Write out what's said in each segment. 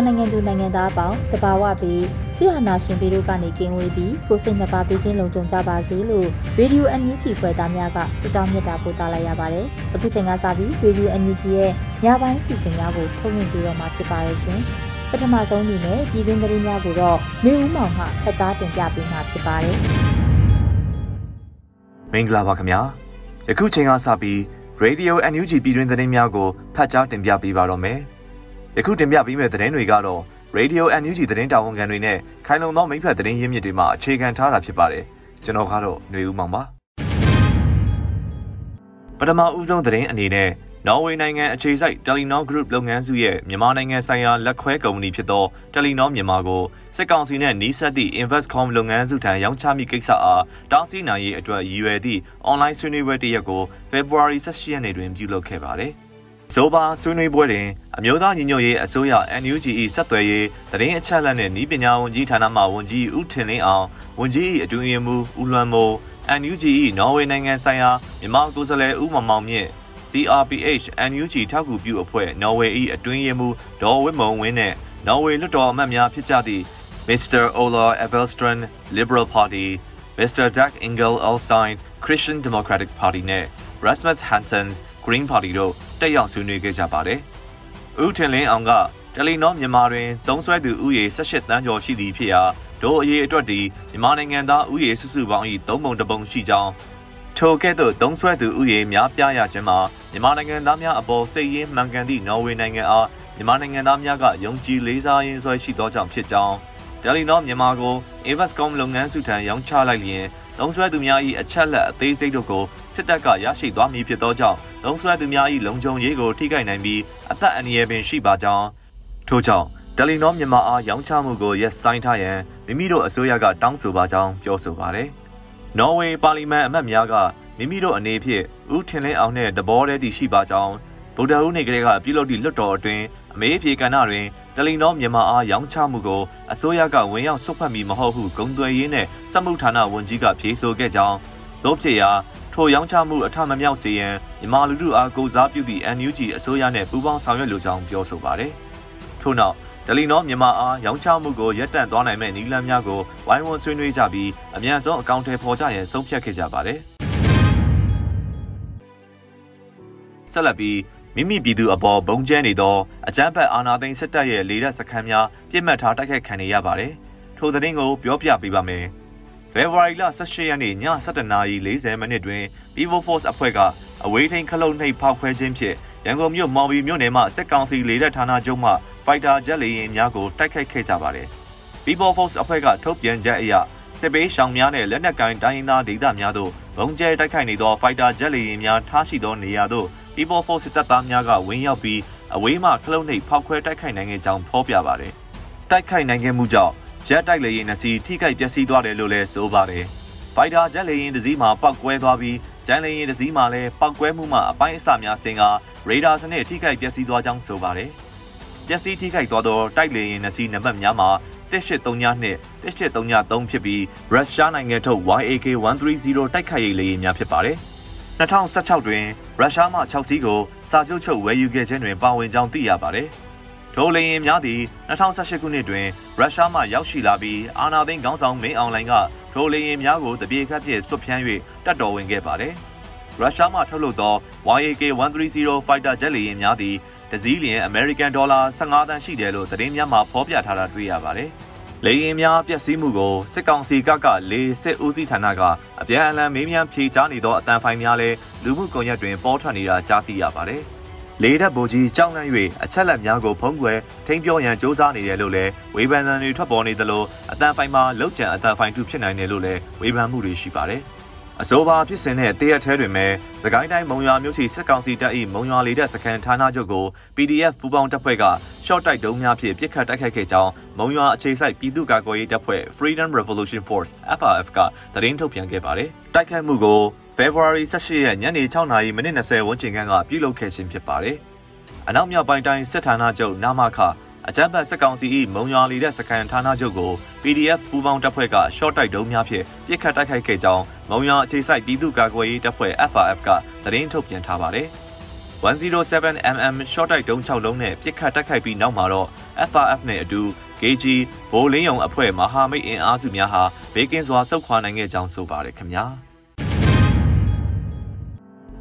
န်မာနိုင်ငံသူနိုင်ငံသားအပေါင်းတဘာဝပြီးဆရာနာရှင်ပြည်တို့ကနေကင်းဝေးပြီးကိုစိတ်နှပါပေးခြင်းလုံခြုံကြပါစေလို့ Radio NUG ဖွဲ့သားများကဆုတောင်းမြတ်တာပို့သလိုက်ရပါတယ်။အခုချိန်ကစပြီး Radio NUG ရဲ့ညပိုင်းစီစဉ်များကိုထုတ်လွှင့်ပေးတော့မှာဖြစ်ပါရဲ့ရှင်။ပထမဆုံးအနေနဲ့ပြည်တွင်းသတင်းများကိုတော့မျိုးဦးမောင်မှဖတ်ကြားတင်ပြပေးမှာဖြစ်ပါတယ်။မင်္ဂလာပါခင်ဗျာယခုချိန်ကစပြီး Radio NUG ပြည်တွင်းသတင်းများကိုဖတ်ကြားတင်ပြပေးပါတော့မယ် ယခုတင်ပြပေးမယ့်သတင်းတွေကတော့ Radio NUG သတင်းတာဝန်ခံတွေနဲ့ခိုင်လုံသောမိဖက်သတင်းရင်းမြစ်တွေမှအခြေခံထားတာဖြစ်ပါတယ်ကျွန်တော်ကတော့ຫນွေဦးမောင်ပါပထမဦးဆုံးသတင်းအနေနဲ့နော်ဝေနိုင်ငံအခြေစိုက် Telenor Group လုပ်ငန်းစုရဲ့မြန်မာနိုင်ငံဆိုင်ရာလက်ခွဲကုမ္ပဏီဖြစ်သော Telenor မြန်မာကိုစစ်ကောင်စီနဲ့နှီးစပ်သည့် Investcom လုပ်ငန်းစုထံရောင်းချမိကိစ္စအားတောင်းဆီးနိုင်ရေးအတွက်ရည်ရွယ်သည့် online ဆွေးနွေးပွဲတစ်ရက်ကို February 18ရက်နေ့တွင်ပြုလုပ်ခဲ့ပါတယ်။ ဇိုဘာဆွေးနွေးပွဲတွင်အမျိုးသားညီညွတ်ရေးအစိုးရ NUG ၏ဆက်သွယ်ရေးသတင်းအချက်အလက်နှင့်ဤပညာဝန်ကြီးဌာနမှဝန်ကြီးဦးထင်လင်းအောင်ဝန်ကြီး၏အတွင်းရေးမှူးဦးလွမ်းမိုး NUG ၏နော်ဝေနိုင်ငံဆိုင်ရာမြန်မာကိုယ်စားလှယ်ဦးမောင်မောင်မြင့် CRPH NUG ထောက်ကူပြုအဖွဲ့နော်ဝေ၏အတွင်းရေးမှူးဒေါ်ဝင်းမုံဝင်းနှင့်နော်ဝေလွှတ်တော်အမတ်များဖြစ်ကြသည့် Mr. Ola Evelstrand Liberal Party Mr. Doug Engel Elstein Christian Democratic Party နဲ့ Rasmus Hansen Green Party တို့တက်ရောက်ဆွေးနွေးခဲ့ကြပါတယ်။ဦးထင်လင်းအောင်ကတယ်လီနောမြန်မာတွင်သုံးစွဲသူဥယေ18တန်းကျော်ရှိသည်ဖြစ်ရာဒို့အရေးအတွက်ဒီမြန်မာနိုင်ငံသားဥယေစုစုပေါင်း၏သုံးပုံတစ်ပုံရှိကြောင်းထိုကဲ့သို့သုံးဆွဲသူဥယေများပြားရခြင်းမှာမြန်မာနိုင်ငံသားများအပေါ်စိတ်ရင်းမှန်ကန်သည့်နော်ဝေနိုင်ငံအားမြန်မာနိုင်ငံသားများကယုံကြည်လေးစားရင်းဆွဲရှိသောကြောင့်ဖြစ်ကြောင်းတယ်လီနောမြန်မာကို Investcom လုပ်ငန်းစုထံရောင်းချလိုက်လျင်လုံဆွဲသူများ၏အချက်လက်အသေးစိတ်တို့ကိုစစ်တပ်ကရရှိသွားမည်ဖြစ်သောကြောင့် လုံဆွဲသူများ၏လုံခြုံရေးကိုထိခိုက်နိုင်ပြီးအသက်အန္တရာယ်ပင်ရှိပါကြောင်းထို့ကြောင့်တယ်လီနောမြန်မာအားရောင်းချမှုကိုရက်ဆိုင်ထားရန်မိမိတို့အစိုးရကတောင်းဆိုပါကြောင်းပြောဆိုပါတယ်။နော်ဝေပါလီမန်အမတ်များကမိမိတို့အနေဖြင့်ဦးထင်လင်းအောင်နှင့်တဘောတည်းတည်ရှိပါကြောင်းဗုဒ္ဓဟူးနေ့ကလေးကပြုလုပ်သည့်လွှတ်တော်အတွင်းအမေးအဖြေကဏ္ဍတွင်တယ်လီနောမြန်မာအားရောင်းချမှုကိုအစိုးရကဝင်ရောက်ဆွတ်ဖက်မိမဟုတ်ဟုဂုံသွယ်ရေးနှင့်စက်မှုဌာနဝန်ကြီးကဖြေဆိုခဲ့ကြောင်းတို့ဖြစ်ရာ ထိုရောင်းချမှုအထမမြောက်စေရန်မြန်မာလူထုအားကိုစားပြုသည့် NUG အစိုးရနှင့်ပူးပေါင်းဆောင်ရွက်လိုကြောင်းပြောဆိုပါတယ်။ထို့နောက်တယ်လီနောမြန်မာအားရောင်းချမှုကိုရပ်တန့်သွားနိုင်မဲ့နည်းလမ်းများကိုဝိုင်းဝန်းဆွေးနွေးကြပြီးအမြန်ဆုံးအကောင့်ထဲပေါ်ကြရန်ဆုံးဖြတ်ခဲ့ကြပါတယ်။ဆက်လက်ပြီးမိမိပြည်သူအပေါ်ဘုံကျဲနေသောအကြမ်းဖက်အာဏာသိမ်းစစ်တပ်ရဲ့လေတပ်စခန်းများပြစ်မှတ်ထားတိုက်ခိုက်ခံနေရပါတယ်။ထိုသတင်းကိုပြောပြပေးပါမယ်။ ဖေဖော်ဝါရီလ18ရက်နေ့ည7:40မိနစ်တွင် Vivo Force အဖွဲ့ကအဝေးထိန်ခလုတ်နှိပ်ဖောက်ခွဲခြင်းဖြင့်ရန်ကုန်မြို့မော်ဘီမြို့နယ်မှစစ်ကောင်စီလေတပ်ဌာနချုပ်မှဖိုက်တာဂျက်လေယာဉ်များကိုတိုက်ခိုက်ခဲ့ကြပါတယ်။ Vivo Force အဖွဲ့ကထုတ်ပြန်ချက်အရစစ်ပေးရှောင်များနဲ့လက်နက်ကိုင်တိုင်းရင်းသားဒေသများသို့ဘုံကျဲတိုက်ခိုက်နေသောဖိုက်တာဂျက်လေယာဉ်များထားရှိသောနေရာသို့ People Force တပ်သားများကဝင်းရောက်ပြီးအဝေးမှခလုတ်နှိပ်ဖောက်ခွဲတိုက်ခိုက်နိုင်ခဲ့ကြောင်းဖော်ပြပါတယ်။တိုက်ခိုက်နိုင်ခဲ့မှုကြောင့် ဂျက်တိုက်လေယာဉ်နှစ်စီးထိခိုက်ပျက်စီးသွားတယ်လို့လည်းဆိုပါတယ်။ဖိုက်တာဂျက်လေယာဉ်တစ်စီးမှာပောက်ကွဲသွားပြီးဂျန်လေယာဉ်တစ်စီးမှာလည်းပောက်ကွဲမှုမှအပိုင်းအစများဆင်ကရေဒါစနစ်ထိခိုက်ပျက်စီးသွားကြောင်းဆိုပါတယ်။ပျက်စီးထိခိုက်သွားသောတိုက်လေယာဉ်နှစ်စီးနံပါတ်များမှာ1832နဲ့1833ဖြစ်ပြီးရုရှားနိုင်ငံထုတ် YAK 130တိုက်ခိုက်ရေးလေယာဉ်များဖြစ်ပါတယ်။2016တွင်ရုရှားမှ6စီးကိုစာချုပ်ချုပ်ဝယ်ယူခဲ့ခြင်းတွင်ပါဝင်ကြောင်းသိရပါတယ်။ ဒိုလေရင်များသည်2018ခုနှစ်တွင်ရုရှားမှရောက်ရှိလာပြီးအာနာသိန်းခေါင်းဆောင်မင်းအောင်လှိုင်ကဒိုလေရင်များကိုတပြေခတ်ဖြင့်ဆွတ်ဖြန်း၍တပ်တော်ဝင်ခဲ့ပါတယ်။ရုရှားမှထုတ်လုပ်သော YAK-130 Fighter Jet လေယာဉ်များသည်တစည်းလျင် American Dollar 15သန်းရှိတယ်လို့သတင်းများမှာဖော်ပြထားတာတွေ့ရပါတယ်။လေယာဉ်များပျက်စီးမှုကိုစစ်ကောင်စီကကလေစစ်ဦးစီးဌာနကအပြန်အလှန်မေးမြန်းဖြေကြားနေသောအတန်ဖိုင်များလည်းလူမှုကွန်ရက်တွင်ပေါ်ထွက်နေတာကြားသိရပါတယ်။ လေတပ်ဗိုလ်ကြီးကြောက်လန့်၍အချက်လက်များကိုဖုံးကွယ်ထိန်းပြောရန်စ조사နေတယ်လို့လည်းဝေဖန်သံတွေထွက်ပေါ်နေသလိုအတန်ဖိုင်မှာလောက်ကျန်အတန်ဖိုင်တူဖြစ်နိုင်တယ်လို့လည်းဝေဖန်မှုတွေရှိပါတယ်။အဆိုပါဖြစ်စဉ်တဲ့တရက်ထဲတွင်ပဲစကိုင်းတိုင်းမုံရွာမြို့ရှိစစ်ကောင်စီတပ်၏မုံရွာလေတပ်စခန်းဌာနချုပ်ကို PDF ပူးပေါင်းတပ်ဖွဲ့က short တိုက်တုံးများဖြင့်ပစ်ခတ်တိုက်ခိုက်ခဲ့ကြောင်းမုံရွာအခြေစိုက်ပြည်သူ့ကာကွယ်ရေးတပ်ဖွဲ့ Freedom Revolution Force FRF ကသတင်းထုတ်ပြန်ခဲ့ပါတယ်။တိုက်ခိုက်မှုကို February 18ရက်ညနေ6:20မိနစ်20ဝန်းကျင်ခန့်ကပြုလုပ်ခဲ့ခြင်းဖြစ်ပါတယ်။အနောက်မြောက်ပိုင်းတိုင်းစစ်ဌာနချုပ်နာမခအကြမ်းဖက်စစ်ကောင်စီ၏မုံရွာလီတဲ့စခန်းဌာနချုပ်ကို PDF ပူးပေါင်းတပ်ဖွဲ့က short တိုက်တုံးများဖြင့်ပစ်ခတ်တိုက်ခိုက်ခဲ့ကြောင်းမုံရွာအခြေစိုက်ပြည်သူ့ကာကွယ်ရေးတပ်ဖွဲ့ FRF ကသတင်းထုတ်ပြန်ထားပါတယ်။ 107mm short တိုက်တုံး6လုံးနဲ့ပစ်ခတ်တိုက်ခိုက်ပြီးနောက်မှာတော့ FRF နဲ့အတူ KG ဘိုးလင်းယုံအဖွဲ့မဟာမိတ်အင်အားစုများဟာဘေးကင်းစွာဆုတ်ခွာနိုင်ခဲ့ကြောင်းဆိုပါတယ်ခင်ဗျာ။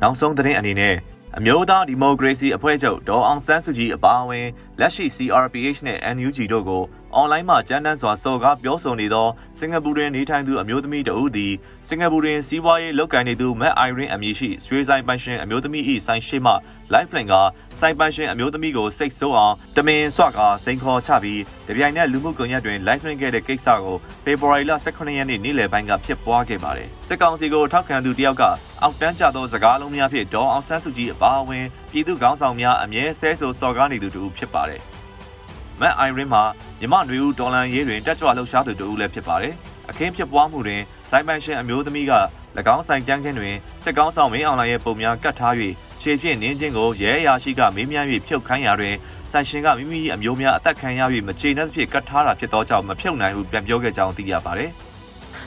နောက်ဆုံးသတင်းအနေနဲ့အမျိုးသားဒီမိုကရေစီအဖွဲ့ချုပ်ဒေါ်အောင်ဆန်းစုကြည်အပါအဝင်လက်ရှိ CRPH နဲ့ NUG တို့ကို အွန်လိုင်းမှာကြမ်းတမ်းစွာစော်ကားပြောဆိုနေသောစင်ကာပူတွင်နေထိုင်သူအမျိုးသမီးတဦးသည်စင်ကာပူတွင်စီးပွားရေးလုပ်ကိုင်နေသူမက်အိုင်ရင်အမည်ရှိဆွေးဆိုင်ပိုင်ရှင်အမျိုးသမီး၏ဆိုင်ရှိမှ lifeline ကစိုင်ပိုင်ရှင်အမျိုးသမီးကိုစိတ်ဆိုးအောင်တမင်ဆွကစိန်ခေါ်ချပြီးတပြိုင်နက်လူမှုကွန်ရက်တွင် lifeline ခဲ့တဲ့ကိစ္စကိုဖေဖော်ဝါရီလ18ရက်နေ့နေ့လယ်ပိုင်းကဖြစ်ပွားခဲ့ပါတယ်။စစ်ကောင်စီကိုထောက်ခံသူတယောက်ကအောက်တန်းကျသောစကားလုံးများဖြင့်ဒေါ်အောင်ဆန်းစုကြည်အပါအဝင်ပြည်သူခေါင်းဆောင်များအမြဲဆဲဆိုစော်ကားနေသူတူဖြစ်ပါတယ်။ မက်အိုင်ရင်မှာမြမနွေဦးဒေါ်လန်ရေးတွင်တက်ကြွလှုပ်ရှားသူတူလည်းဖြစ်ပါတယ်။အခင်းဖြစ်ပွားမှုတွင်စိုင်ပိုင်ရှင်အမျိုးသမီးက၎င်းဆိုင်ကြမ်းခင်းတွင်စစ်ကောင်းဆောင်မင်းအောင်လှိုင်ရဲ့ပုံများကတ်ထား၍ခြေဖြင့်နင်းချင်းကိုရဲအရာရှိကမေးမြန်း၍ဖြုတ်ခိုင်းရာတွင်ဆိုင်ရှင်ကမိမိအမျိုးများအသက်ခံရ၍မကျေနပ်သဖြင့်ကတ်ထားတာဖြစ်သောကြောင့်မဖြုတ်နိုင်ဟုပြန်ပြောခဲ့ကြောင်းသိရပါတယ်။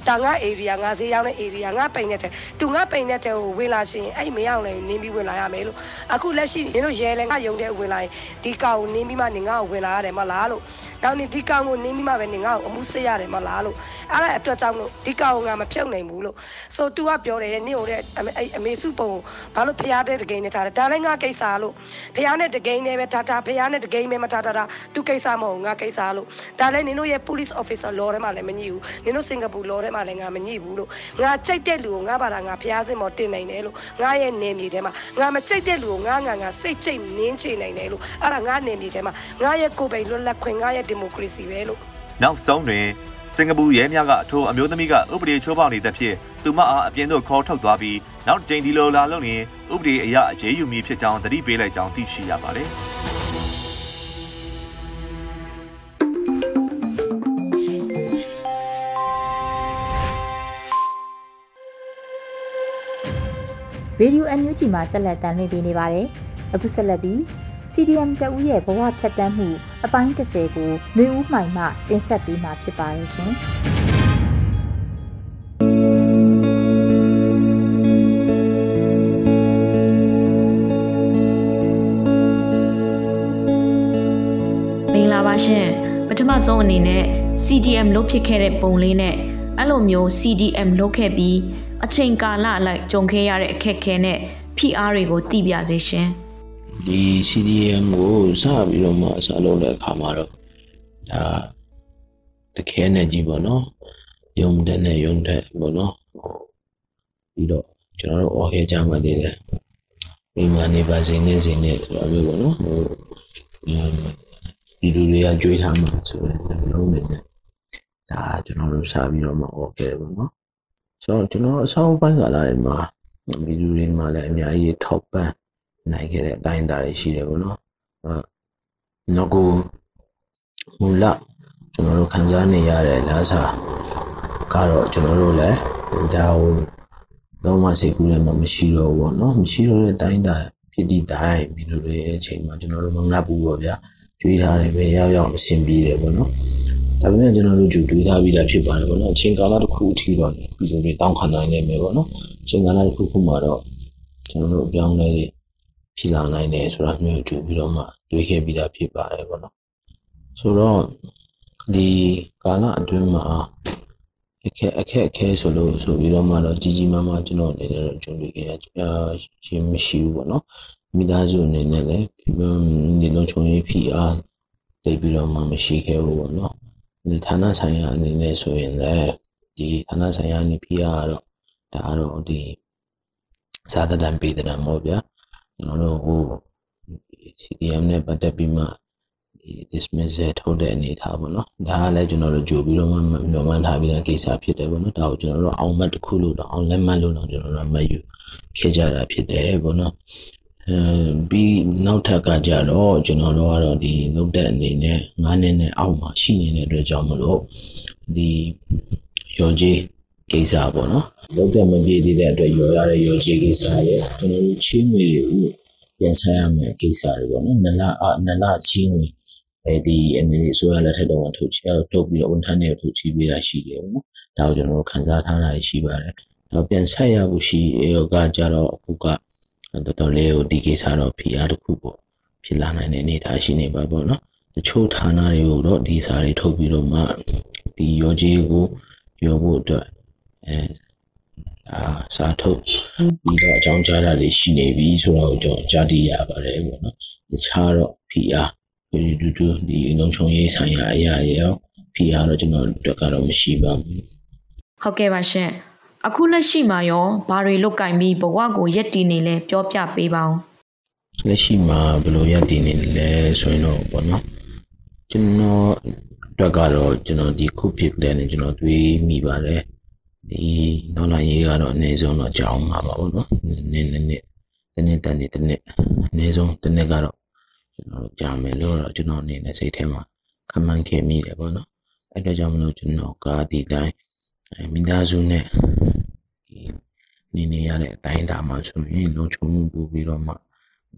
ဒါငါ area ငါဈေးရောက်တဲ့ area ငါပိန်တဲ့တဲ့သူငါပိန်တဲ့တဲ့ကိုဝင်လာရှင်အဲ့မရောက်လည်းနင်းပြီးဝင်လာရမယ်လို့အခုလက်ရှိနင်တို့ရဲလဲငါယုံတဲ့ဝင်လာရင်ဒီကောင်ကိုနင်းပြီးမှနင်ငါ့ကိုဝင်လာရတယ်မလားလို့နောက်နေ့ဒီကောင်ကိုနင်းပြီးမှပဲနင်ငါ့ကိုအမှုစစ်ရတယ်မလားလို့အဲ့ဒါအတွက်ကြောင့်လို့ဒီကောင်ကိုငါမဖြုတ်နိုင်ဘူးလို့ဆိုသူကပြောတယ်နင့်ဟိုတဲ့အဲ့အမေစုပုံဘာလို့ဖျားတဲ့တကိန်းနဲ့ထားတယ်ဒါလည်းငါကိစ္စလို့ဖျားနဲ့တကိန်းနဲ့ပဲထားထားဖျားနဲ့တကိန်းပဲမထားထားတာသူကိစ္စမဟုတ်ငါကိစ္စလို့ဒါလည်းနင်တို့ရဲ့ police officer law ထဲမှာလည်းမညှိဘူးနင်တို့စင်ကာပူ law ထဲမှာလည်းငါမညှိဘူးလို့ငါကြိုက်တဲ့လူကိုငါဘာသာငါဖျားစင်မော်တင်နိုင်တယ်လို့ငါရဲ့နေမြေထဲမှာငါမကြိုက်တဲ့လူကိုငါငါငါစိတ်ချိတ်နင်းချနိုင်တယ်လို့အဲ့ဒါငါနေမြေထဲမှာငါရဲ့ကိုယ်ပိုင်လွတ်လပ်ခွင့်ငါရဲ့ဒီမိုကရေစီပဲလို့နောက်ဆုံးတွင်စင်ကာပူရဲများကအထိုအမျိုးသမီးကဥပဒေချိုးဖောက်နေတဲ့ဖြစ်သူမအားအပြင်သို့ခေါ်ထုတ်သွားပြီးနောက်တစ်ကြိမ်ဒီလိုလာလို့ရင်ဥပဒေအရအရေးယူမည်ဖြစ်ကြောင်းသတိပေးလိုက်ကြောင်းသိရှိရပါတယ်။ ရေဒီယို NUG မှာဆက်လက်တင်ပြနေပါတယ်။အခုဆက်လက်ပြီး CDM တဦးရဲ့ဘဝဖြတ်တန်းမှုအပိုင်း30ကိုຫນွေဦးမှိုင်မှတင်ဆက်ပေးမှာဖြစ်ပါတယ်ရှင်။ပါရှင်ပထမဆုံးအနေနဲ့ CDM လုပ်ဖြစ်ခဲ့တဲ့ပုံလေးနဲ့အဲ့လိုမျိုး CDM လုပ်ခဲ့ပြီး အချိန်ကာလအလိုက်ကြုံခဲ့ရတဲ့အခက်အခဲနဲ့ဖိအားတွေကိုသိပြစေရှင်ဒီ CDM ကိုစပြီးတော့မှအစားလုပ်တဲ့အခါမှာတော့ဒါတခဲနဲ့ကြီးပေါ့နော်ယုံတဲ့နဲ့ယုံတဲ့ပေါ့နော်ပြီးတော့ကျွန်တော်တို့အော်ခဲကြမှာနေတယ်မိမနေပါစေနေစေနေတော့မျိုးပေါ့နော်ဟိုဒီလူတွေကကြွေးထားမှာဆိုရင်ကျွန်တော်တို့နေတယ်ဒါကျွန်တော်တို့စပြီးတော့မှအော်ခဲတယ်ပေါ့နော် ဆိုတော့ကျွန်တော်အဆောင်ပိုင်းကာလတွေမှာဒီလူတွေမှာလည်းအများကြီးထောက်ပံ့နိုင်ခဲ့တဲ့အတိုင်းအတာတွေရှိတယ်ပေါ့နော်အဲနောက်ကိုမူလကျွန်တော်တို့ခံစားနေရတဲ့လာစာကတော့ကျွန်တော်တို့လည်းဒါကိုတော့မှစိတ်ကူးလည်းမရှိတော့ဘူးပေါ့နော်မရှိတော့တဲ့တိုင်းတာဖြစ်သည့်တိုင်းဒီလိုတွေအချိန်မှာကျွန်တော်တို့မငတ်ဘူးပေါ့ဗျာကြွေးထားတယ်ပဲရောက်ရောက်အဆင်ပြေတယ်ပေါ့နော် ဒါပေမဲ့ကျွန်တော်တို့ကြူတွေးထားပြီးသားဖြစ်ပါတယ်ပေါ့နော်အချိန်ကာလတစ်ခုအထိတော့ဒီလိုတွေတောင်းခံနိုင်နေမယ်ပေါ့နော်အချိန်ကာလတစ်ခုခုမှာတော့ကျွန်တော်တို့အပြောင်းလဲတွေဖြစ်လာနိုင်တယ်ဆိုတာမျိုးကြူပြီးတော့မှတွေးခဲ့ပြီးသားဖြစ်ပါတယ်ပေါ့နော်ဆိုတော့ဒီကာလအတွင်းမှာအခက်အခက်အခဲဆိုလို့ဆိုပြီးတော့မှတော့ကြီးကြီးမားမားကျွန်တော်အနေနဲ့တော့ကြုံတွေ့ခဲ့ရရှင်မရှိဘူးပေါ့နော်မိသားစုအနေနဲ့လည်းဒီလုံခြုံရေးဖိအားတိတ်ပြီးတော့မှမရှိခဲ့ဘူးပေါ့နော် ဒီဌာနဆိုင်ရာအနေနဲ့ဆိုရင်လည်းဒီဌာနဆိုင်ရာအနေဖိအားကတော့ဒါကတော့ဒီစာသတ္တန်ပေးတဲ့မောဗျာကျွန်တော်တို့ဟို CDM နဲ့ပတ်သက်ပြီးမှဒီ dismissal ထုတ်တဲ့အနေထားပေါ့နော်ဒါကလည်းကျွန်တော်တို့ကြိုပြီးတော့မှမျှော်မှန်းထားပြီးတဲ့ကိစ္စဖြစ်တယ်ပေါ့နော်ဒါကိုကျွန်တော်တို့အောင်မှတ်တစ်ခုလို့တော့အောင်လက်မှတ်လို့တော့ကျွန်တော်တို့မယူခဲ့ကြတာဖြစ်တယ်ပေါ့နော်အဲ ပြီးနောက်ထပ်ကကြတော့ကျွန်တော်တို့ကတော့ဒီလုတ်တဲ့အနေနဲ့9နှစ်နဲ့အောက်မှာရှိနေတဲ့အတွက်ကြောင့်မလို့ဒီရောကြီးကိစ္စပေါ့နော်လုတ်တဲ့မပြေသေးတဲ့အတွက်ရောရတဲ့ရောကြီးကိစ္စရဲ့ကျွန်တော်တို့ချင်းငွေတွေကိုပြန်ဆက်ရမယ်ကိစ္စတွေပေါ့နော်နလအနလချင်းငွေအဲဒီအနေနဲ့ဆိုရလက်ထက်တော့ထုတ်ချထုတ်ပြီးတော့ဝန်ထမ်းတွေထုတ်ချပေးတာရှိတယ်ပေါ့နော်ဒါကိုကျွန်တော်တို့ခန်းစားထားတာရှိပါတယ်တော့ပြန်ဆက်ရဖို့ရှိရောကကြတော့အခုက တော်တော်လေးကိုဒီကိစ္စတော့ဖိအားတစ်ခုပေါ့ဖြစ်လာနိုင်တဲ့အနေအထားရှိနေပါပေါ့နော်တချို့ဌာနတွေကိုတော့ဒီစာတွေထုတ်ပြီးတော့မှဒီရောကြီးကိုရောဖို့အတွက်အဲအာစာထုတ်ပြီးတော့အကြောင်းကြားတာတွေရှိနေပြီဆိုတော့ကျွန်တော်ကြားတည်ရပါတယ်ပေါ့နော်တခြားတော့ဖိအားဒီတူတူဒီလုံခြုံရေးဆိုင်ရာအရာရောဖိအားတော့ကျွန်တော်တို့ကတော့မရှိပါဘူးဟုတ်ကဲ့ပါရှင် အခုလက်ရှိမှာရောဘာတွေလုတ်ကင်ပြီးဘဝကိုရက်တည်နေလဲပြောပြပေးပါဦးလက်ရှိမှာဘယ်လိုရက်တည်နေလဲဆိုရင်တော့ပေါ့နော်ကျွန်တော်အတွက်ကတော့ကျွန်တော်ဒီခုဖြစ်တဲ့နဲ့ကျွန်တော်တွေးမိပါတယ်ဒီနောက်လာရေးကတော့အနည်းဆုံးတော့ကြောင်းမှာပါပေါ့နော်နည်းနည်းနည်းတနေ့တနေ့တနေ့အနည်းဆုံးတနေ့ကတော့ကျွန်တော်ကြာမယ်လို့တော့ကျွန်တော်အနေနဲ့စိတ်ထဲမှာခမှန်းခဲ့မိတယ်ပေါ့နော်အဲ့ဒါကြောင့်မလို့ကျွန်တော်ကဒီတိုင်း မိသားစုနဲ့ဒီနေနေရတဲ့အတိုင်းဒါမှဆိုရင်လုံခြုံမှုပို့ပြီးတော့မှ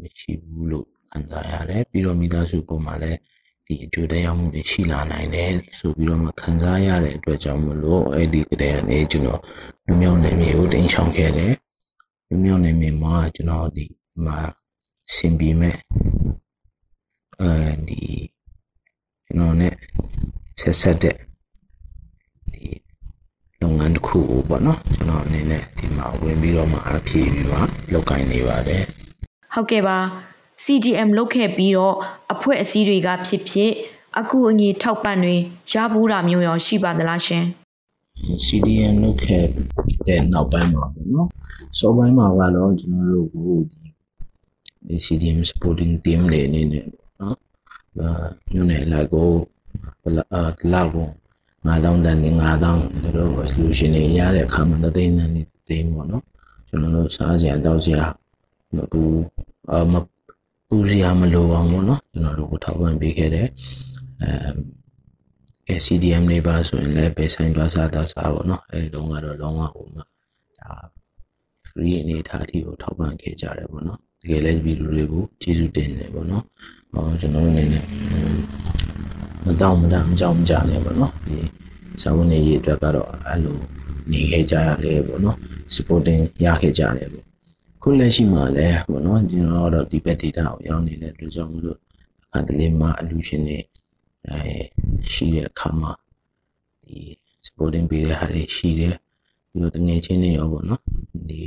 မရှိဘူးလို့ခံစားရတယ်ပြီးတော့မိသားစုပုံမှာလည်းဒီအကျိုးတရားမှုတွေရှိလာနိုင်တယ်ဆိုပြီးတော့မှခံစားရတဲ့အတွက်ကြောင့်မလို့အဲ့ဒီကတည်းကနေကျွန်တော်လူမျိုးနယ်မြေကိုတင်ဆောင်ခဲ့တယ်လူမျိုးနယ်မြေမှာကျွန်တော်ဒီမှာစင်ပြီးမဲ့အဲဒီကျွန်တော် ਨੇ ဆက်ဆက်တဲ့ဒီ လုပ်ငန်းတစ်ခုကိုပေါ့နော်ကျွန်တော်အနေနဲ့ဒီမှာဝင်ပြီးတော့မှအပြည့်ပြီးမှလုပ်ကိုင်နေပါတယ်ဟုတ်ကဲ့ပါ CDM လုတ်ခဲ့ပြီးတော့အဖွဲ့အစည်းတွေကဖြစ်ဖြစ်အခုအငြိထောက်ပံ့တွေရဘူးတာမျိုးရောရှိပါသလားရှင် CDM လုတ်ခဲ့တဲ့နောက်ပိုင်းမှာပေါ့နော်စောပိုင်းမှာကတော့ကျွန်တော်တို့ကိုဒီ CDM supporting team တွေအနေနဲ့နော်အာမြို့နယ်လိုက်ကိုအာလောက်ကို 9000တန်နဲ့9000တို့ solution တွေရတဲ့အခါမှာသိန်းနဲ့သိန်းပေါ့နော်ကျွန်တော်တို့စားစရာတောက်စရာမပူအာမပူစရာမလိုအောင်ပေါ့နော်ကျွန်တော်တို့ကိုထောက်ပံ့ပေးခဲ့တယ်အဲ CDM တွေပါဆိုရင်လည်းပဲဆိုင်သွားစားတာစားပေါ့နော်အဲဒီတော့ကတော့လုံးဝဟိုမှာဒါ free အနေထားအထိကိုထောက်ပံ့ခဲ့ကြတယ်ပေါ့နော်တကယ်လည်းဗီဒီယိုတွေကိုကျေးဇူးတင်တယ်ပေါ့နော်ဟောကျွန်တော်အနေနဲ့ မတောင်းမတမကြောက်မကြနဲ့ပေါ့နော်ဒီစာဝန်နေရေးအတွက်ကတော့အဲ့လိုနေခဲ့ကြရတယ်ပေါ့နော် supporting ရခဲ့ကြတယ်ပေါ့ခုလက်ရှိမှာလည်းပေါ့နော်ကျွန်တော်တော့ဒီဘက် data ကိုရောက်နေတဲ့အတွက်ကြောင့်မလို့အခါတလေမှာ illusion တွေအဲရှိတဲ့အခါမှာဒီ supporting ပေးတဲ့ဟာတွေရှိတယ်ပြီးတော့တငယ်ချင်းတွေရောပေါ့နော်ဒီ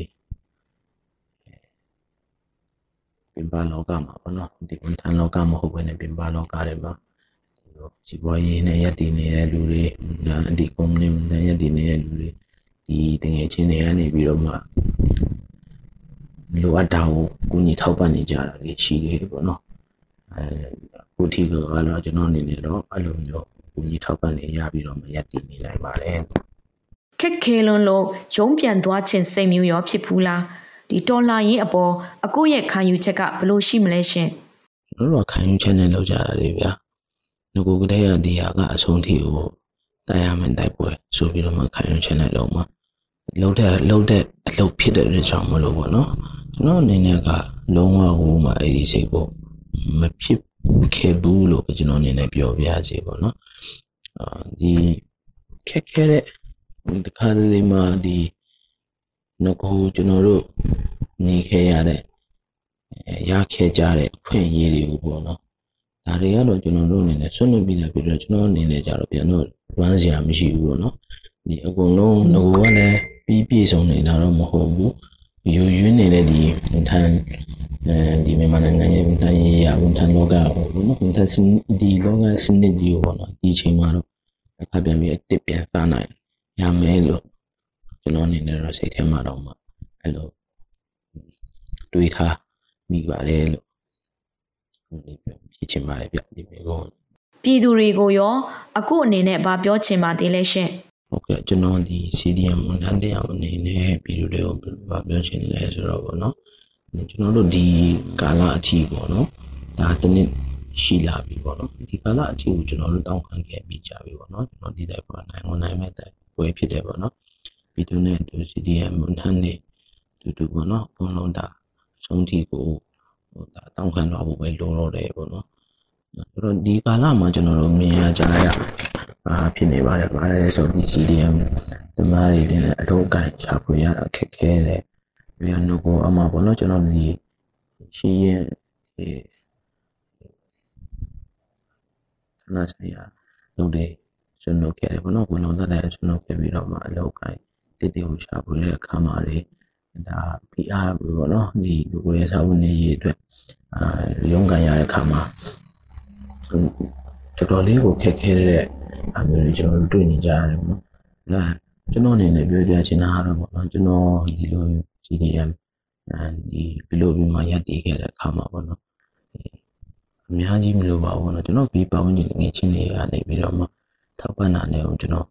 ပြင်ပလောကမှာပေါ့နော်ဒီဝန်ထမ်းလောကမဟုတ်ဘဲနဲ့ပြင်ပလောကတွေမှာ ဒီလိုစီးပွားရေးနဲ့ရည်တည်နေတဲ့လူတွေဒီ company နဲ့ရည်တည်နေတဲ့လူတွေဒီတငယ်ချင်းတွေကနေပြီးတော့မှလိုအပ်တာကိုကိုကြီးထောက်ပံ့နေကြတာလေရှိတယ်ပေါ့နော်အဲကိုတီကတော့ကျွန်တော်အနေနဲ့တော့အဲ့လိုမျိုးကိုကြီးထောက်ပံ့နေရပြီးတော့မရည်တည်နေနိုင်ပါတယ်ခက်ခဲလွန်းလို့ရုံးပြန်သွားခြင်းစိတ်မျိုးရောဖြစ်ဘူးလားဒီတော်လာရင်အပေါ်အကိုရဲ့ခံယူချက်ကဘလို့ရှိမလဲရှင်တို့တော့ခံယူချက်နဲ့လောက်ကြတာလေဗျာ ငကိုကလေးရဒီဟာကအဆုံးထိကိုတိုင်ရမယ်တိုက်ပွဲဆိုပြီးတော့မှခံယူချက်နဲ့လုံးမှာလုံးတဲ့လုံးတဲ့အလုပ်ဖြစ်တဲ့အတွက်ကြောင့်မလို့ပေါ့နော်ကျွန်တော်အနေနဲ့ကလုံးဝဟိုမှာအဲ့ဒီစိတ်ကိုမဖြစ်ခဲ့ဘူးလို့ကျွန်တော်အနေနဲ့ပြောပြစီပေါ့နော်အာဒီခက်ခဲတဲ့ဒီခါလေးမှာဒီငကိုကျွန်တော်တို့နေခဲ့ရတဲ့ရခဲ့ကြတဲ့အခွင့်အရေးတွေကိုပေါ့နော် ဒါတွေကတော့ကျွန်တော်တို့အနေနဲ့ဆွနေပြီးသားပြီးတော့ကျွန်တော်အနေနဲ့ကြတော့ပြန်တော့ဝမ်းစရာမရှိဘူးပေါ့နော်ဒီအကုန်လုံးငကိုကလည်းပြီးပြည့်စုံနေတာတော့မဟုတ်ဘူးယူရင်းနေတဲ့ဒီဝန်ထမ်းအဲဒီမြန်မာနိုင်ငံရဲ့ဝန်ထမ်းရေးရဝန်ထမ်းလောကပေါ့နော်ဝန်ထမ်းစဒီလောကစနစ်ကြီးကိုပေါ့နော်ဒီချိန်မှာတော့အခါပြန်ပြီးအစ်စ်ပြန်စားနိုင်ရမယ်လို့ကျွန်တော်အနေနဲ့တော့စိတ်ထဲမှာတော့မှအဲ့လိုတွေးထားမိပါတယ်လို့ ဒီဖြစ်ချင်ပါတယ်ဗျဒီမေကောပြည်သူတွေကိုရောအခုအနေနဲ့ဗာပြောချင်ပါသေးလဲရှင်ဟုတ်ကဲ့ကျွန်တော်ဒီ CDM ဝန်ထမ်းတရားအနေနဲ့ပြည်သူတွေကိုဘာပြောချင်လဲဆိုတော့ဗောနော်ကျွန်တော်တို့ဒီကာလအထိပေါ့နော်ဒါတနည်းရှိလာပြီပေါ့နော်ဒီကာလအထိကိုကျွန်တော်တို့တောင်းခံခဲ့ပြီးကြပြီပေါ့နော်ကျွန်တော်ဒီတိုင်းပေါ်နိုင်ဝန်နိုင်မဲ့တဲ့ပွဲဖြစ်တယ်ပေါ့နော်ပြည်သူနဲ့ဒီ CDM ဝန်ထမ်းတွေတူတူပေါ့နော်အကုန်လုံးဒါအဆုံးထိကိုဟိုဒါ တောင်းခံတော့ဖို့ပဲလိုတော့တယ်ပေါ့နော်အဲ့တော့ဒီကာလမှာကျွန်တော်တို့မြင်ရကြရအာဖြစ်နေပါတယ်ဗါလဲဆိုဒီ CDM ဒီမားတွေလည်းအလုပ်အကင်ရှာဖွေရတာခက်ခဲတယ်ပြီးတော့ငကိုအမှာပေါ့နော်ကျွန်တော်ဒီရှိရင်ဒီခဏဆိုင်ရာလုပ်တယ်ကျွန်တော်ခဲ့တယ်ပေါ့နော်ဘုံလုံးသက်တယ်ကျွန်တော်ခဲ့ပြီးတော့မှအလုပ်အကင်တည်တည်ကိုရှာဖွေတဲ့အခါမှာလေ ဒါ PR ပေါ့နော်ဒီလူကိုရဲ့စာဝန်နေရေးအတွက်အာရုံးကန်ရတဲ့အခါမှာတော်တော်လေးကိုခက်ခဲတဲ့အမျိုးတွေကျွန်တော်တို့တွေ့နေကြရတယ်ပေါ့နော်။ဒါကျွန်တော်အနေနဲ့ပြောပြချင်တာကတော့ပေါ့နော်ကျွန်တော်ဒီလို CDM အဲဒီဘီလိုဘီမှာရပ်တည်ခဲ့တဲ့အခါမှာပေါ့နော်အများကြီးမလိုပါဘူးနော်ကျွန်တော်ဘီပတ်ဝန်းကျင်ငွေချင်းတွေကနေပြီးတော့မှထောက်ပံ့တာနဲ့ကျွန်တော်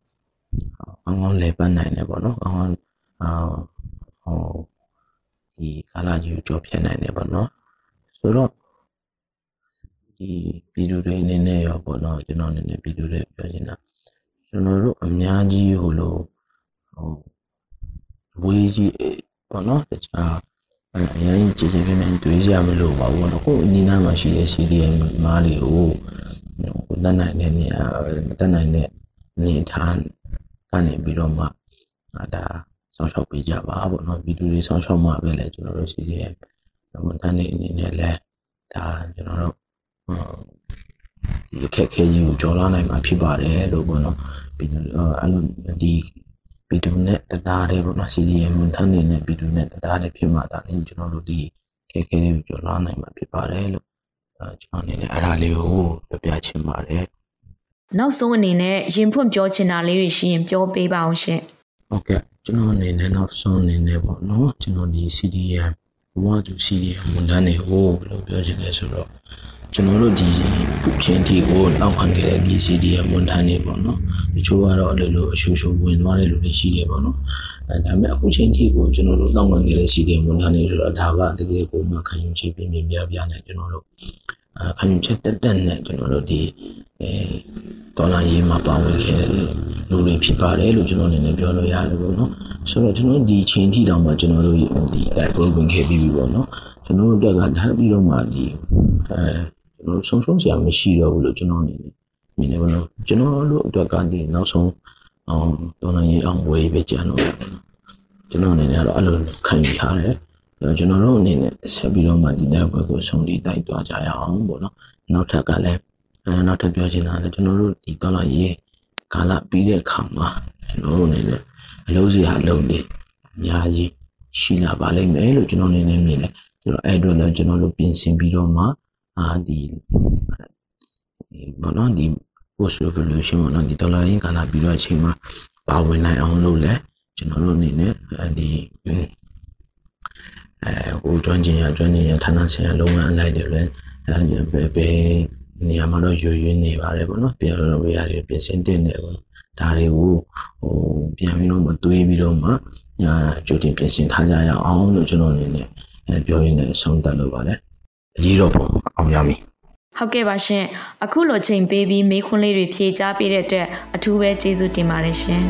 ကောင်းကောင်းလဲပတ်နိုင်တယ်ပေါ့နော်ကောင်းကောင်းအာ ဟိုဒီကာလာကြီးကိုကြော်ဖြတ်နိုင်တယ်ပေါ့နော်ဆိုတော့ဒီဗီဒီယိုတွေအနေနဲ့ရောပေါ့နော်ကျွန်တော်အနေနဲ့ဗီဒီယိုတွေပြောချင်တာကျွန်တော်တို့အများကြီးဟိုလိုဟိုဝေးကြီးပေါ့နော်တခြားအရင်ကြည်ကြည်ပြင်းပြင်းတွေးစရာမလိုပါဘူးပေါ့နော်ကိုအနီးနားမှာရှိတဲ့ CDM မားလေးကိုတတ်နိုင်တဲ့နေရာတတ်နိုင်တဲ့နေထားကနေပြီးတော့မှဒါ ဆောင်းလျှောက်ပေးကြပါပေါ့နော်ဗီဒီယိုတွေဆောင်းလျှောက်မှပဲလေကျွန်တော်တို့ CDM ဝန်ထမ်းတွေအနေနဲ့လဲဒါကျွန်တော်တို့ဒီအခက်အခဲကြီးကိုကျော်လွှားနိုင်မှာဖြစ်ပါတယ်လို့ပေါ့နော်ပြီးအဲ့လိုဒီဗီဒီယိုနဲ့တရားတွေပေါ့နော် CDM ဝန်ထမ်းတွေနဲ့ဗီဒီယိုနဲ့တရားတွေဖြစ်မှာဒါလည်းကျွန်တော်တို့ဒီအခက်အခဲတွေကိုကျော်လွှားနိုင်မှာဖြစ်ပါတယ်လို့အဲကျွန်တော်အနေနဲ့အဲ့ဒါလေးကိုပြောပြချင်ပါတယ်နောက်ဆုံးအနေနဲ့ရင်ဖွင့်ပြောချင်တာလေးတွေရှိရင်ပြောပေးပါအောင်ရှင် ဟုတ်ကဲ့ကျွန်တော်အနေနဲ့နောက်ဆုံးအနေနဲ့ပေါ့နော်ကျွန်တော်ဒီ CDM ဘဝတူ CDM ဝန်ထမ်းတွေကိုဘယ်လိုပြောချင်လဲဆိုတော့ကျွန်တော်တို့ဒီအခုချင်းတီကိုအောက်ခံခဲ့တဲ့ဒီ CDM ဝန်ထမ်းတွေပေါ့နော်တချို့ကတော့အဲ့လိုလိုအရှူရှူဝင်သွားတဲ့လူတွေရှိတယ်ပေါ့နော်အဲဒါပေမဲ့အခုချင်းတီကိုကျွန်တော်တို့တောင်းခံခဲ့တဲ့ CDM ဝန်ထမ်းတွေဆိုတော့ဒါကတကယ်ကိုမှခံယူချက်ပြင်းပြင်းပြပြနဲ့ကျွန်တော်တို့အဲခံယူချက်တက်တက်နဲ့ကျွန်တော်တို့ဒီ အဲဒေါ်လာရေးမှာပါဝင်ခဲ့တဲ့လူတွေဖြစ်ပါတယ်လို့ကျွန်တော်အနေနဲ့ပြောလို့ရတယ်ပေါ့နော်ဆိုတော့ကျွန်တော်ဒီချင်းတီတောင်မှကျွန်တော်တို့ဒီတိုက်ပွဲဝင်ခဲ့ပြီးပြီပေါ့နော်ကျွန်တော်တို့တက်ကဓာတ်ပြီးတော့မှဒီအဲကျွန်တော်ဆုံးရှုံးစရာမရှိတော့ဘူးလို့ကျွန်တော်အနေနဲ့မြင်နေပါလို့ကျွန်တော်တို့အတွက်ကဒီနောက်ဆုံးအောင်ဒေါ်လာရေးအောင်ဝယ်ပဲကြံတော့ပေါ့နော်ကျွန်တော်အနေနဲ့ကတော့အဲ့လိုခံယူထားတယ်ကျွန်တော်တို့အနေနဲ့ဆက်ပြီးတော့မှဒီတိုက်ပွဲကိုဆုံးထိတိုက်သွားကြရအောင်ပေါ့နော်နောက်ထပ်ကလည်း အဲနောက်ထပ်ပြောချင်တာလည်းကျွန်တော်တို့ဒီဒေါ်လာရေးကာလပြီးတဲ့အခါမှာကျွန်တော်တို့အနေနဲ့အလုံးစရာအလုံးတွေအများကြီးရှိလာပါလိမ့်မယ်လို့ကျွန်တော်အနေနဲ့မြင်တယ်ကျွန်တော်အဲ့အတွက်လည်းကျွန်တော်တို့ပြင်ဆင်ပြီးတော့မှအာဒီဘောနော်ဒီ post revolution ဘောနော်ဒီဒေါ်လာရင်းကာလပြီးတော့အချိန်မှာပါဝင်နိုင်အောင်လုပ်လဲကျွန်တော်တို့အနေနဲ့ဒီအဲဟိုကျွမ်းကျင်ရကျွမ်းကျင်ရဌာနဆိုင်ရာလုပ်ငန်းအလိုက်တွေလည်းအဲဘယ် နေရာမှာတော့ရွရွနေပါတယ်ပေါ့နော်ပြန်လို့ဝေးရတယ်ပြင်ဆင်တင်တယ်ပေါ့ဒါတွေကိုဟိုပြန်ပြီးတော့မသွေးပြီးတော့မှညာကြိုတင်ပြင်ဆင်ထားကြရအောင်လို့ကျွန်တော်အနေနဲ့အဲပြောရင်းနဲ့ဆုံးသက်လို့ပါတယ်အရေးတော့ပုံအောင်ရမည်ဟုတ်ကဲ့ပါရှင်အခုလိုချိန်ပေးပြီးမေးခွန်းလေးတွေဖြေကြားပေးတဲ့အတွက်အထူးပဲကျေးဇူးတင်ပါတယ်ရှင်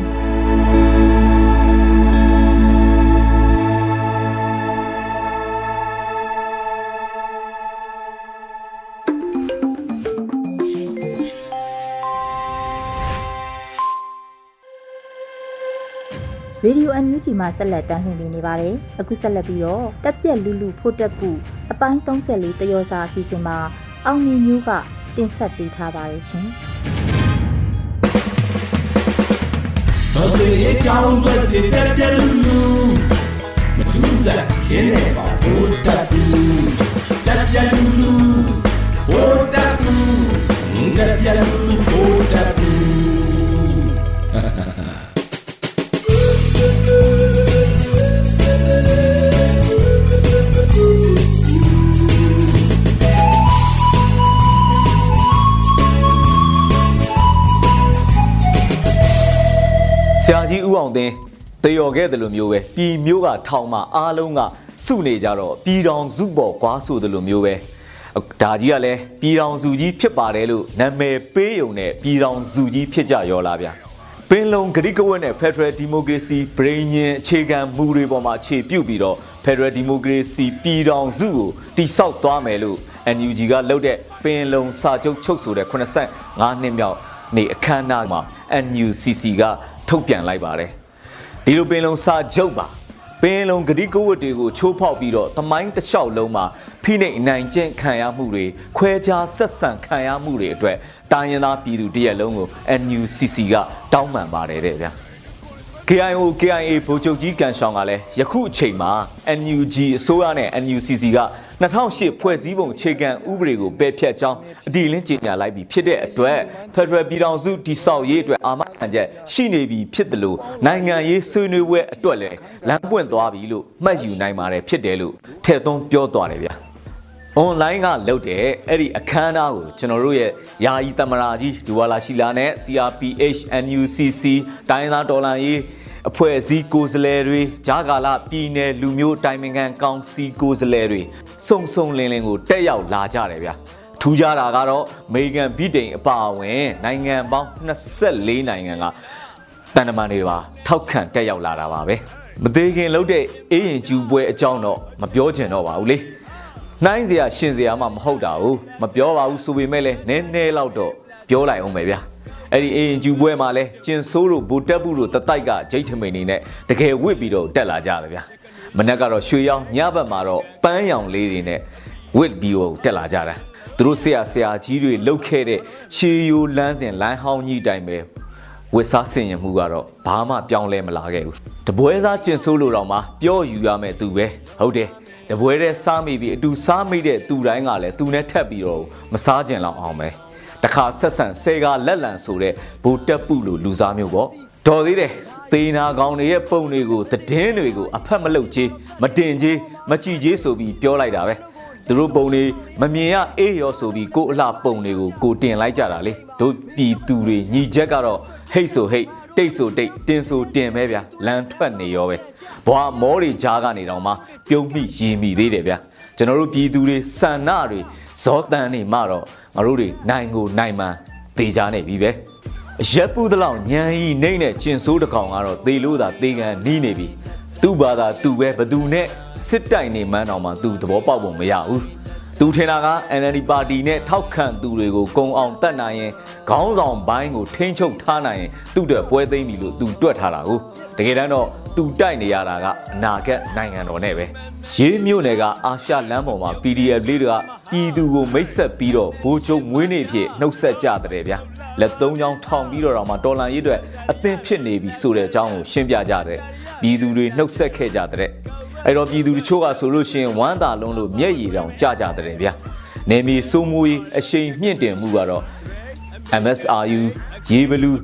ရေဒီယိုအန်ယူဂျီမှာဆက်လက်တင်ပြနေပါတယ်။အခုဆက်လက်ပြီးတော့တက်ပြက်လူလူဖို့တက်ပူအပိုင်း34တယောစာအစီအစဉ်မှာအောင်မြင်မျိုးကတင်ဆက်ပေးထားပါတယ်ရှင်။တော်စေအကြောင်းတွေတက်ပြက်လူလူမထူးစားခင်းနေပါဘိုးတက်တူတက်ပြက်လူလူဘိုးတက်တူတက်ပြက်လူလူဘိုးတက်တူ ဆရာကြီးဦးအောင်သိန်းတယော်ခဲ့တယ်လို့မျိုးပဲပြည်မျိုးကထောင်မှာအားလုံးကစုနေကြတော့ပြည်တော်စုပေါ်ကွာဆိုတယ်လို့မျိုးပဲဒါကြီးကလည်းပြည်တော်စုကြီးဖြစ်ပါတယ်လို့နာမည်ပေးုံနဲ့ပြည်တော်စုကြီးဖြစ်ကြရောလားဗျာပင်လုံဂရိကဝတ်နဲ့ Federal Democracy ပြည်ညင်အခြေခံမူတွေပေါ်မှာခြေပြုတ်ပြီးတော့ Federal Democracy ပြည်တော်စုကိုတိဆောက်သွားမယ်လို့ NUG ကလုပ်တဲ့ပင်လုံစာချုပ်ချုပ်ဆိုတဲ့85နှစ်မြောက်နေအခမ်းအနားမှာ NUCC က ထုတ်ပြန်လိုက်ပါတယ်ဒီလိုပင်လုံစာချုပ်ပါပင်လုံဂတိကဝတ်တွေကိုချိုးဖောက်ပြီးတော့တမိုင်းတစ်လျှောက်လုံးမှာဖိနှိပ်အနိုင်ကျင့်ခံရမှုတွေခွဲခြားဆက်ဆံခံရမှုတွေအတွက်တိုင်းရင်းသားပြည်သူတရက်လုံးကို NUCC ကတောင်းပန်ပါတယ်တဲ့ဗျာ KIO KIA ဗိုလ်ချုပ်ကြီးကန်ဆောင်ကလည်းယခုအချိန်မှာ NUG အစိုးရနဲ့ NUCC က 2008ဖွဲ့စည်းပုံခြေခံဥပဒေကိုပယ်ဖျက်ကြောင်းအတည်လင်းကြေညာလိုက်ပြီးဖြစ်တဲ့အတွက် Federal ပြည်ထောင်စုတည်ဆောက်ရေးအတွက်အာမခံချက်ရှိနေပြီဖြစ်တယ်လို့နိုင်ငံရေးဆွေးနွေးပွဲအတွက်လည်းလမ်းပွင့်သွားပြီလို့မှတ်ယူနိုင်ပါတယ်ဖြစ်တယ်လို့ထည့်သွင်းပြောသွားတယ်ဗျာ online ကလုပ်တဲ့အဲ့ဒီအခမ်းအနားကိုကျွန်တော်တို့ရဲ့ယာယီသမရာကြီးဒူဝါလာရှိလာနဲ့ CRPH NUCC တိုင်းသားဒေါ်လာရေး အဖွဲ့အစည်းကိုယ်စားလှယ်တွေဂျာကာလာပြည်နယ်လူမျိုးတိုင်းနိုင်ငံကောင်စီကိုယ်စားလှယ်တွေစုံစုံလင်းလင်းကိုတက်ရောက်လာကြတယ်ဗျာထူးခြားတာကတော့အမေရိကန်ဗြိတိန်အပါအဝင်နိုင်ငံပေါင်း24နိုင်ငံကတန်တမန်တွေပါထောက်ခံတက်ရောက်လာတာပါပဲမသေးခင်လုပ်တဲ့အေးရင်ကျူပွဲအကြောင်းတော့မပြောချင်တော့ပါဘူးလေနှိုင်းစရာရှင်စရာမှမဟုတ်တာဘူးမပြောပါဘူးဆိုပေမဲ့လည်းနည်းနည်းလောက်တော့ပြောလိုက်အောင်ပဲဗျာ အဲ့ဒီအေရင်ကျူပွဲမှာလဲကျင်ဆိုးတို့ဘူတက်ဘူးတို့တတိုက်ကဂျိတ်ထမိန်နေနဲ့တကယ်ဝစ်ပြီးတော့တက်လာကြတယ်ဗျာမနေ့ကတော့ရွှေရောင်ညဘက်မှာတော့ပန်းရောင်လေးတွေနဲ့ဝစ်ပြီးတော့တက်လာကြတာသူတို့ဆရာဆရာကြီးတွေလှုပ်ခဲ့တဲ့ရှေးရိုးလမ်းစဉ်လမ်းဟောင်းကြီးတိုင်ပဲဝစ်စားဆင်ရင်မှုကတော့ဘာမှပြောင်းလဲမလာခဲ့ဘူးတပွဲစားကျင်ဆိုးလို့တော့မှပြောယူရမယ်သူပဲဟုတ်တယ်တပွဲတဲ့စားမိပြီးအတူစားမိတဲ့သူတိုင်းကလည်းသူနဲ့ထက်ပြီးတော့မစားကြင်လောက်အောင်ပဲ တခါဆက်ဆံဆဲကလက်လံဆိုတဲ့ဘူတက်ပုလို့လူစားမျိုးပေါ့တော်သေးတယ်သေနာကောင်တွေရဲ့ပုံတွေကိုသတင်းတွေကိုအဖက်မလုပ်ချေးမတင်ချေးမကြည့်ချေးဆိုပြီးပြောလိုက်တာပဲသူတို့ပုံတွေမမြင်ရအေးရောဆိုပြီးကိုအလှပုံတွေကိုကိုတင်လိုက်ကြတာလေတို့ပြည်သူတွေညီချက်ကတော့ဟိတ်ဆိုဟိတ်တိတ်ဆိုတိတ်တင်ဆိုတင်ပဲဗျာလမ်းထွက်နေရောပဲဘွာမောတွေကြားကနေတော့မှပြုံးမိရီမိသေးတယ်ဗျာ ကျွန်တော်တို့ပြည်သူတွေစန္ဒတွေဇောတန်နေမှတော့ငါတို့တွေနိုင်ကိုနိုင်မှန်သေးကြနေပြီပဲအရက်ပူးတလောက်ညံဤနှိမ့်နဲ့ကျင်ဆိုးတကောင်ကတော့သေလို့သာသေကန်နီးနေပြီသူ့ဘာသာသူပဲဘသူနဲ့စစ်တိုင်နေမှန်းတော်မှသူသဘောပေါက်ဖို့မရဘူး သူထင်တာက NLD ပါတီနဲ့ထောက်ခံသူတွေကိုကုံအောင်တတ်နိုင်ရင်ခေါင်းဆောင်ဘိုင်းကိုထိန်းချုပ်ထားနိုင်ရင်သူ့အတွက်ပွဲသိမ်းပြီလို့သူတွက်ထားတာကိုတကယ်တမ်းတော့သူတိုက်နေရတာကအနာဂတ်နိုင်ငံတော်နဲ့ပဲရေးမြို့နယ်ကအာရှလမ်းပေါ်မှာ PDF လေးတွေကပြည်သူကိုမိတ်ဆက်ပြီးတော့ဘိုးချုပ်မွေးနေ့ဖြစ်နှုတ်ဆက်ကြတဲ့ဗျာလက်သုံးချောင်းထောင်ပြီးတော့တော့မှတော်လန်ရေးအတွက်အသင်ဖြစ်နေပြီဆိုတဲ့အကြောင်းကိုရှင်းပြကြတဲ့ပြည်သူတွေနှုတ်ဆက်ခဲ့ကြတဲ့ အဲ့တော့ပြည်သူတချို့ကဆိုလို့ရှိရင်ဝမ်းသာလုံးလို့မျက်ရည်တောင်ကျကြတဲ့ဗျာနေမီစိုးမိုးရေးအရှိန်မြင့်တင်မှုကတော့ MSRU ရေဘလူး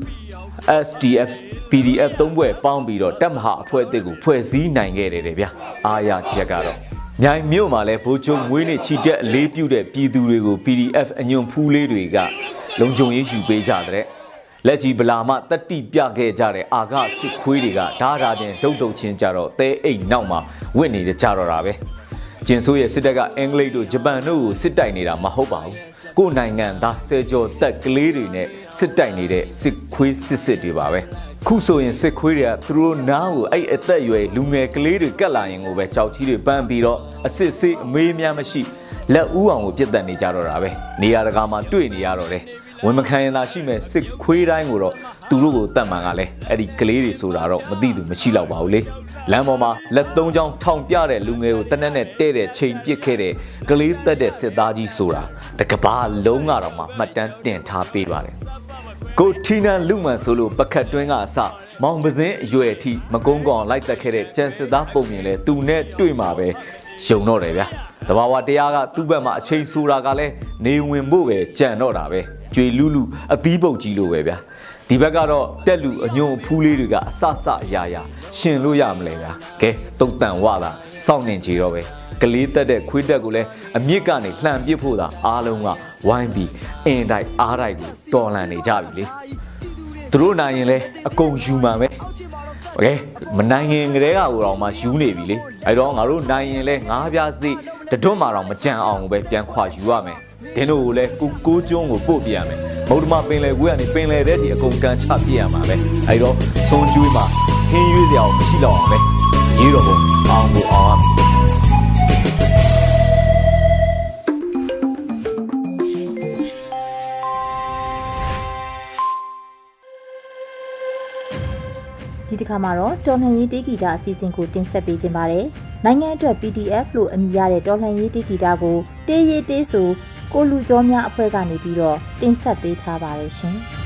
SDF PDF သုံးဘွဲ့ပေါင်းပြီးတော့တက်မဟာအဖွဲ့အသစ်ကိုဖွဲ့စည်းနိုင်ခဲ့တယ်တဲ့ဗျာအားရချက်ကတော့မြိုင်မြို့မှာလဲဗိုလ်ချုပ်မွေးနေ့ချီတက်အလေးပြုတဲ့ပြည်သူတွေကို PDF အညွန်ဖူးလေးတွေကလုံခြုံရေးယူပေးကြတဲ့ လက်ကြီးဗလာမတတိပြခဲ့ကြတဲ့အာဃစစ်ခွေးတွေကဓာတာချင်းဒုတ်ဒုတ်ချင်းကြတော့သဲအိတ်နောက်မှာဝင့်နေကြတော့တာပဲကျင်ဆိုးရဲ့စစ်တပ်ကအင်္ဂလိပ်တို့ဂျပန်တို့ကိုစစ်တိုက်နေတာမဟုတ်ပါဘူးကိုယ်နိုင်ငံသားဆယ်ကျော်တက်ကလေးတွေနဲ့စစ်တိုက်နေတဲ့စစ်ခွေးစစ်စစ်တွေပါပဲခုဆိုရင်စစ်ခွေးတွေကသူတို့နားကိုအဲ့အသက်အရွယ်လူငယ်ကလေးတွေကတ်လာရင်ကိုပဲကြောက်ကြီးတွေပန်းပြီးတော့အစစ်စေးအမေးများမရှိလက်ဦးအောင်ကိုပြတ်တက်နေကြတော့တာပဲနေရာတကာမှာတွေ့နေရတော့တယ် ဝင်မခံရင်သာရှိမဲ့စစ်ခွေးတိုင်းကိုတော့သူတို့ကိုတတ်မှန်ကလည်းအဲ့ဒီကလေးတွေဆိုတာတော့မသိသူမရှိတော့ပါဘူးလေလမ်းပေါ်မှာလက်သုံးချောင်းထောင်ပြတဲ့လူငယ်ကိုတနက်နဲ့တဲ့တဲ့ချိန်ပစ်ခဲ့တဲ့ကလေးတက်တဲ့စစ်သားကြီးဆိုတာတကဘာလုံးကတော့မှမှတ်တမ်းတင်ထားပေးပါတယ်ကိုထီနန်လူမှန်ဆိုလို့ပကတ်တွင်းကအစမောင်ပစင်းအရွယ်အထိမကုန်းကောင်လိုက်တက်ခဲ့တဲ့ကြံစစ်သားပုံမြင်လဲသူနဲ့တွေ့မှာပဲ ယုံတော့တယ်ဗျာတဘာဝတရားကသူ့ဘက်မှာအချိန်ဆိုတာကလည်းနေဝင်ဖို့ပဲကြံတော့တာပဲကြွေလူလူအသီးပုတ်ကြီးလိုပဲဗျာဒီဘက်ကတော့တက်လူအညုံဖူးလေးတွေကအဆဆအရာရာရှင်လို့ရမလဲဗျာကဲတုတ်တန်ဝတာစောင့်နေကြတော့ပဲကလေးတက်တဲ့ခွေးတက်ကိုလည်းအမြင့်ကနေလှန်ပစ်ဖို့သာအားလုံးကဝိုင်းပြီးအင်တိုက်အားတိုက်ကိုတော်လှန်နေကြပြီလေသူတို့နိုင်ရင်လဲအကုန်ယူမှန်ပဲ โอเคမနိုင်ရင်ကလေးကဟိုတော့မှယူနေပြီလေအဲ့တော့ငါတို့နိုင်ရင်လဲငါးပြားစီတတွတ်မှတော့မကြံအောင်ပဲပြန်ခွာယူရမယ်ဒင်းတို့ကိုလည်းကိုကိုကျွန်းကိုပို့ပြရမယ်မုဒ္ဓမပင်လယ်ကွေးကနေပင်လယ်တဲ့ထိအကုန်ကန်ချပြရမှာပဲအဲ့တော့စွန်ကျွေးမှာဟင်းရွေးစရာမရှိတော့အောင်ပဲရေးတော့ဘုံအောင်ကိုအောင်ရမယ် တစ်ခါမှာတော့တော်လှန်ရေးတေးဂီတအစီအစဉ်ကိုတင်ဆက်ပေးခြင်းပါတယ်။နိုင်ငံအတွက် PDF လို့အမည်ရတဲ့တော်လှန်ရေးတေးဂီတကိုတေးရေးတေးဆိုကိုလူကျော်များအဖွဲ့ကနေပြီးတော့တင်ဆက်ပေးထားပါတယ်ရှင်။။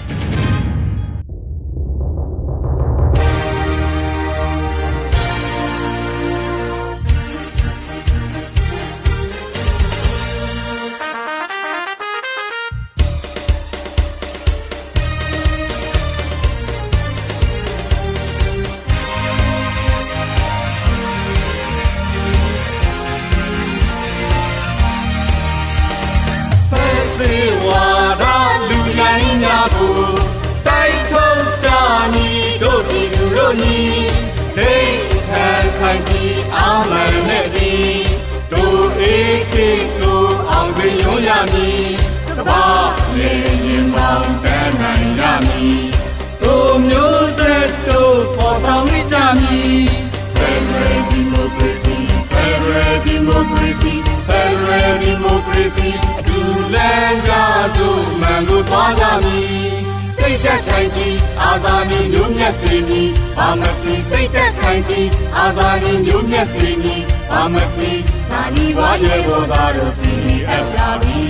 တ်သက်ခိုင်ကြီးအာဇာနည်မျိုးမျက်စေမည်ဘာမတိဇာတိဝါရေဘောသာတို့ PDF လာပြီ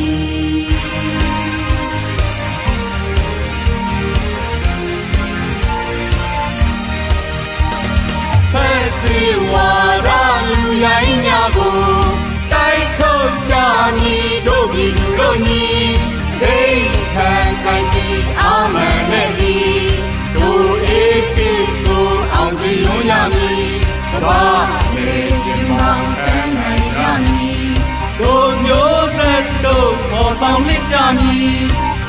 ဖက်စီဝါဒလူရိုင်းများကိုတိုက်ထုတ်ကြမည်တို့ပြည်သူတို့ညီဒိတ် ဘာလေရင်မောင်းတန်းနိုင်ရမည်တို့မျိုးဆက်တို့ပေါ်ဆောင်လက်ကြမည်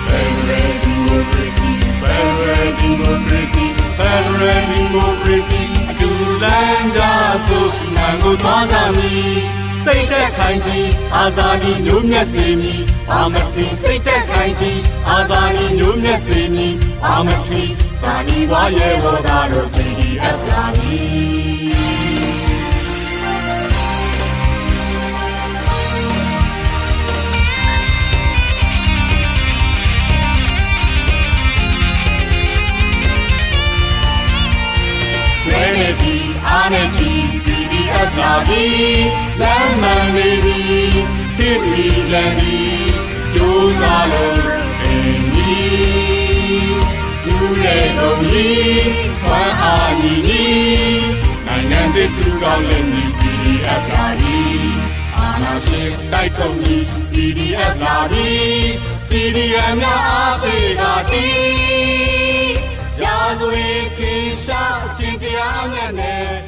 Federal Democracy Federal Democracy Federal Democracy အတူလမ်းကြသို့ငါကိုသွားကြမည်စိတ်သက်ခိုင်ကြီးအာဇာနည်မျိုးမျက်စေမည်အာမတိစိတ်သက်ခိုင်ကြီးအာဇာနည်မျိုးမျက်စေမည်အာမတိဇာတိဝါရဲ့ဝါဒတို့ PDF လည်းပြီကြိုးစားလို့အင်းကြီးဒူတဲ့ကုန်ကြီးဆွမ်းအားကြီးကြီးနိုင်ငံသစ်ထူထောင်လည်းညီ PDF လာပြီအာနာရှင်တိုက်ထုတ်ညီ PDF လာပြီ CDM များအားပေးတာတီးရာဇဝေထင်ရှားအကျင့်တရားမြတ်နဲ့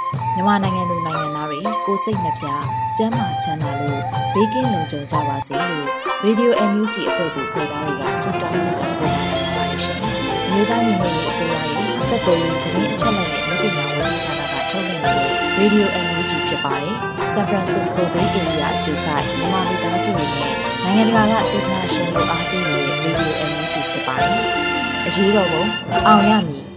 မြန်မာနိုင်ငံသူနိုင်ငံသားတွေကိုစိတ်နှပြကျန်းမာချမ်းသာလို့ဘေးကင်းလုံခြုံကြပါစေလို့ Radio NUG အဖွဲ့သူဖွဲ့သားတွေကဆုတောင်းမေတ္တာပို့တာနေပါတယ်ရှင်။မြေသားညီမတွေအစိုးရရဲ့စက်တော်ရင်သတင်းအချက်အလက်တွေလူပညာဝန်ကြီးဌာနကထုတ်လွှင့်နေတဲ့ Radio NUG ဖြစ်ပါတယ်။ San Francisco Bay Area အခြေစိုက်မြန်မာမိသားစုတွေနဲ့နိုင်ငံတကာကစေတနာရှင်တို့အားပေးနေတဲ့ Radio NUG ဖြစ်ပါတယ်။အရေးတော်ပုံအောင်ရမည်